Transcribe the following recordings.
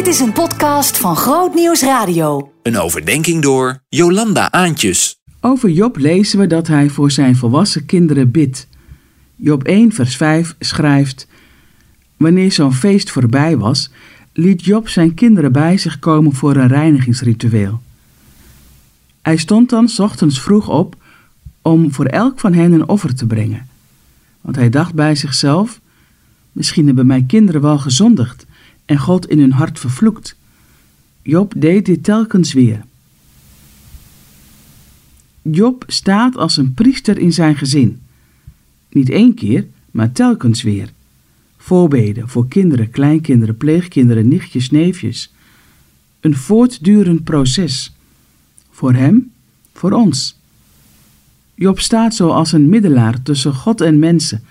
Dit is een podcast van Groot Nieuws Radio. Een overdenking door Jolanda Aantjes. Over Job lezen we dat hij voor zijn volwassen kinderen bidt. Job 1, vers 5 schrijft: Wanneer zo'n feest voorbij was, liet Job zijn kinderen bij zich komen voor een reinigingsritueel. Hij stond dan 's ochtends vroeg op om voor elk van hen een offer te brengen. Want hij dacht bij zichzelf: Misschien hebben mijn kinderen wel gezondigd en God in hun hart vervloekt. Job deed dit telkens weer. Job staat als een priester in zijn gezin. Niet één keer, maar telkens weer. Voorbeden voor kinderen, kleinkinderen, pleegkinderen, nichtjes, neefjes. Een voortdurend proces. Voor hem, voor ons. Job staat zo als een middelaar tussen God en mensen.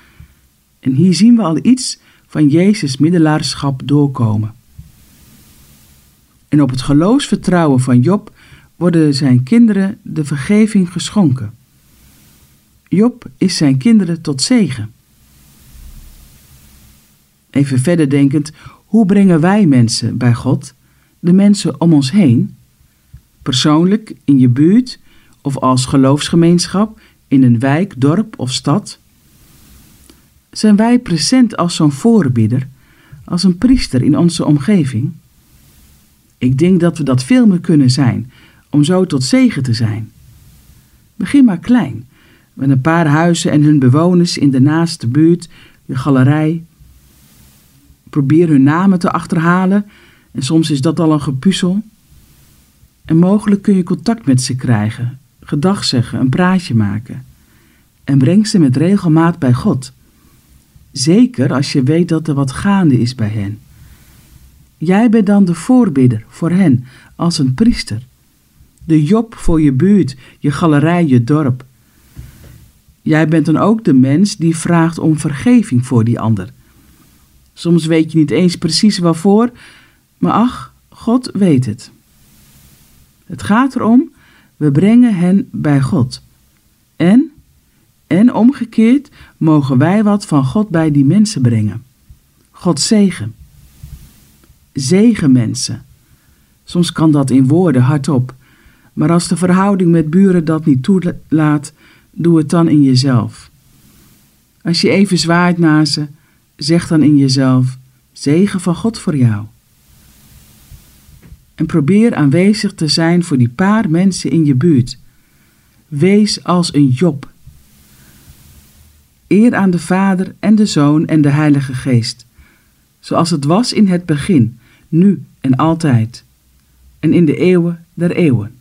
En hier zien we al iets van Jezus middelaarschap doorkomen. En op het geloofsvertrouwen van Job worden zijn kinderen de vergeving geschonken. Job is zijn kinderen tot zegen. Even verder denkend, hoe brengen wij mensen bij God, de mensen om ons heen? Persoonlijk, in je buurt of als geloofsgemeenschap, in een wijk, dorp of stad? Zijn wij present als zo'n voorbidder, als een priester in onze omgeving? Ik denk dat we dat veel meer kunnen zijn, om zo tot zegen te zijn. Begin maar klein, met een paar huizen en hun bewoners in de naaste buurt, je galerij. Probeer hun namen te achterhalen en soms is dat al een gepuzzel. En mogelijk kun je contact met ze krijgen, gedag zeggen, een praatje maken. En breng ze met regelmaat bij God. Zeker als je weet dat er wat gaande is bij hen. Jij bent dan de voorbidder voor hen als een priester. De Job voor je buurt, je galerij, je dorp. Jij bent dan ook de mens die vraagt om vergeving voor die ander. Soms weet je niet eens precies waarvoor, maar ach, God weet het. Het gaat erom, we brengen hen bij God. En, en omgekeerd, mogen wij wat van God bij die mensen brengen. God zegen. Zegen mensen. Soms kan dat in woorden hardop, maar als de verhouding met buren dat niet toelaat, doe het dan in jezelf. Als je even zwaait naar ze, zeg dan in jezelf: Zegen van God voor jou. En probeer aanwezig te zijn voor die paar mensen in je buurt. Wees als een Job. Eer aan de Vader en de Zoon en de Heilige Geest, zoals het was in het begin, nu en altijd, en in de eeuwen der eeuwen.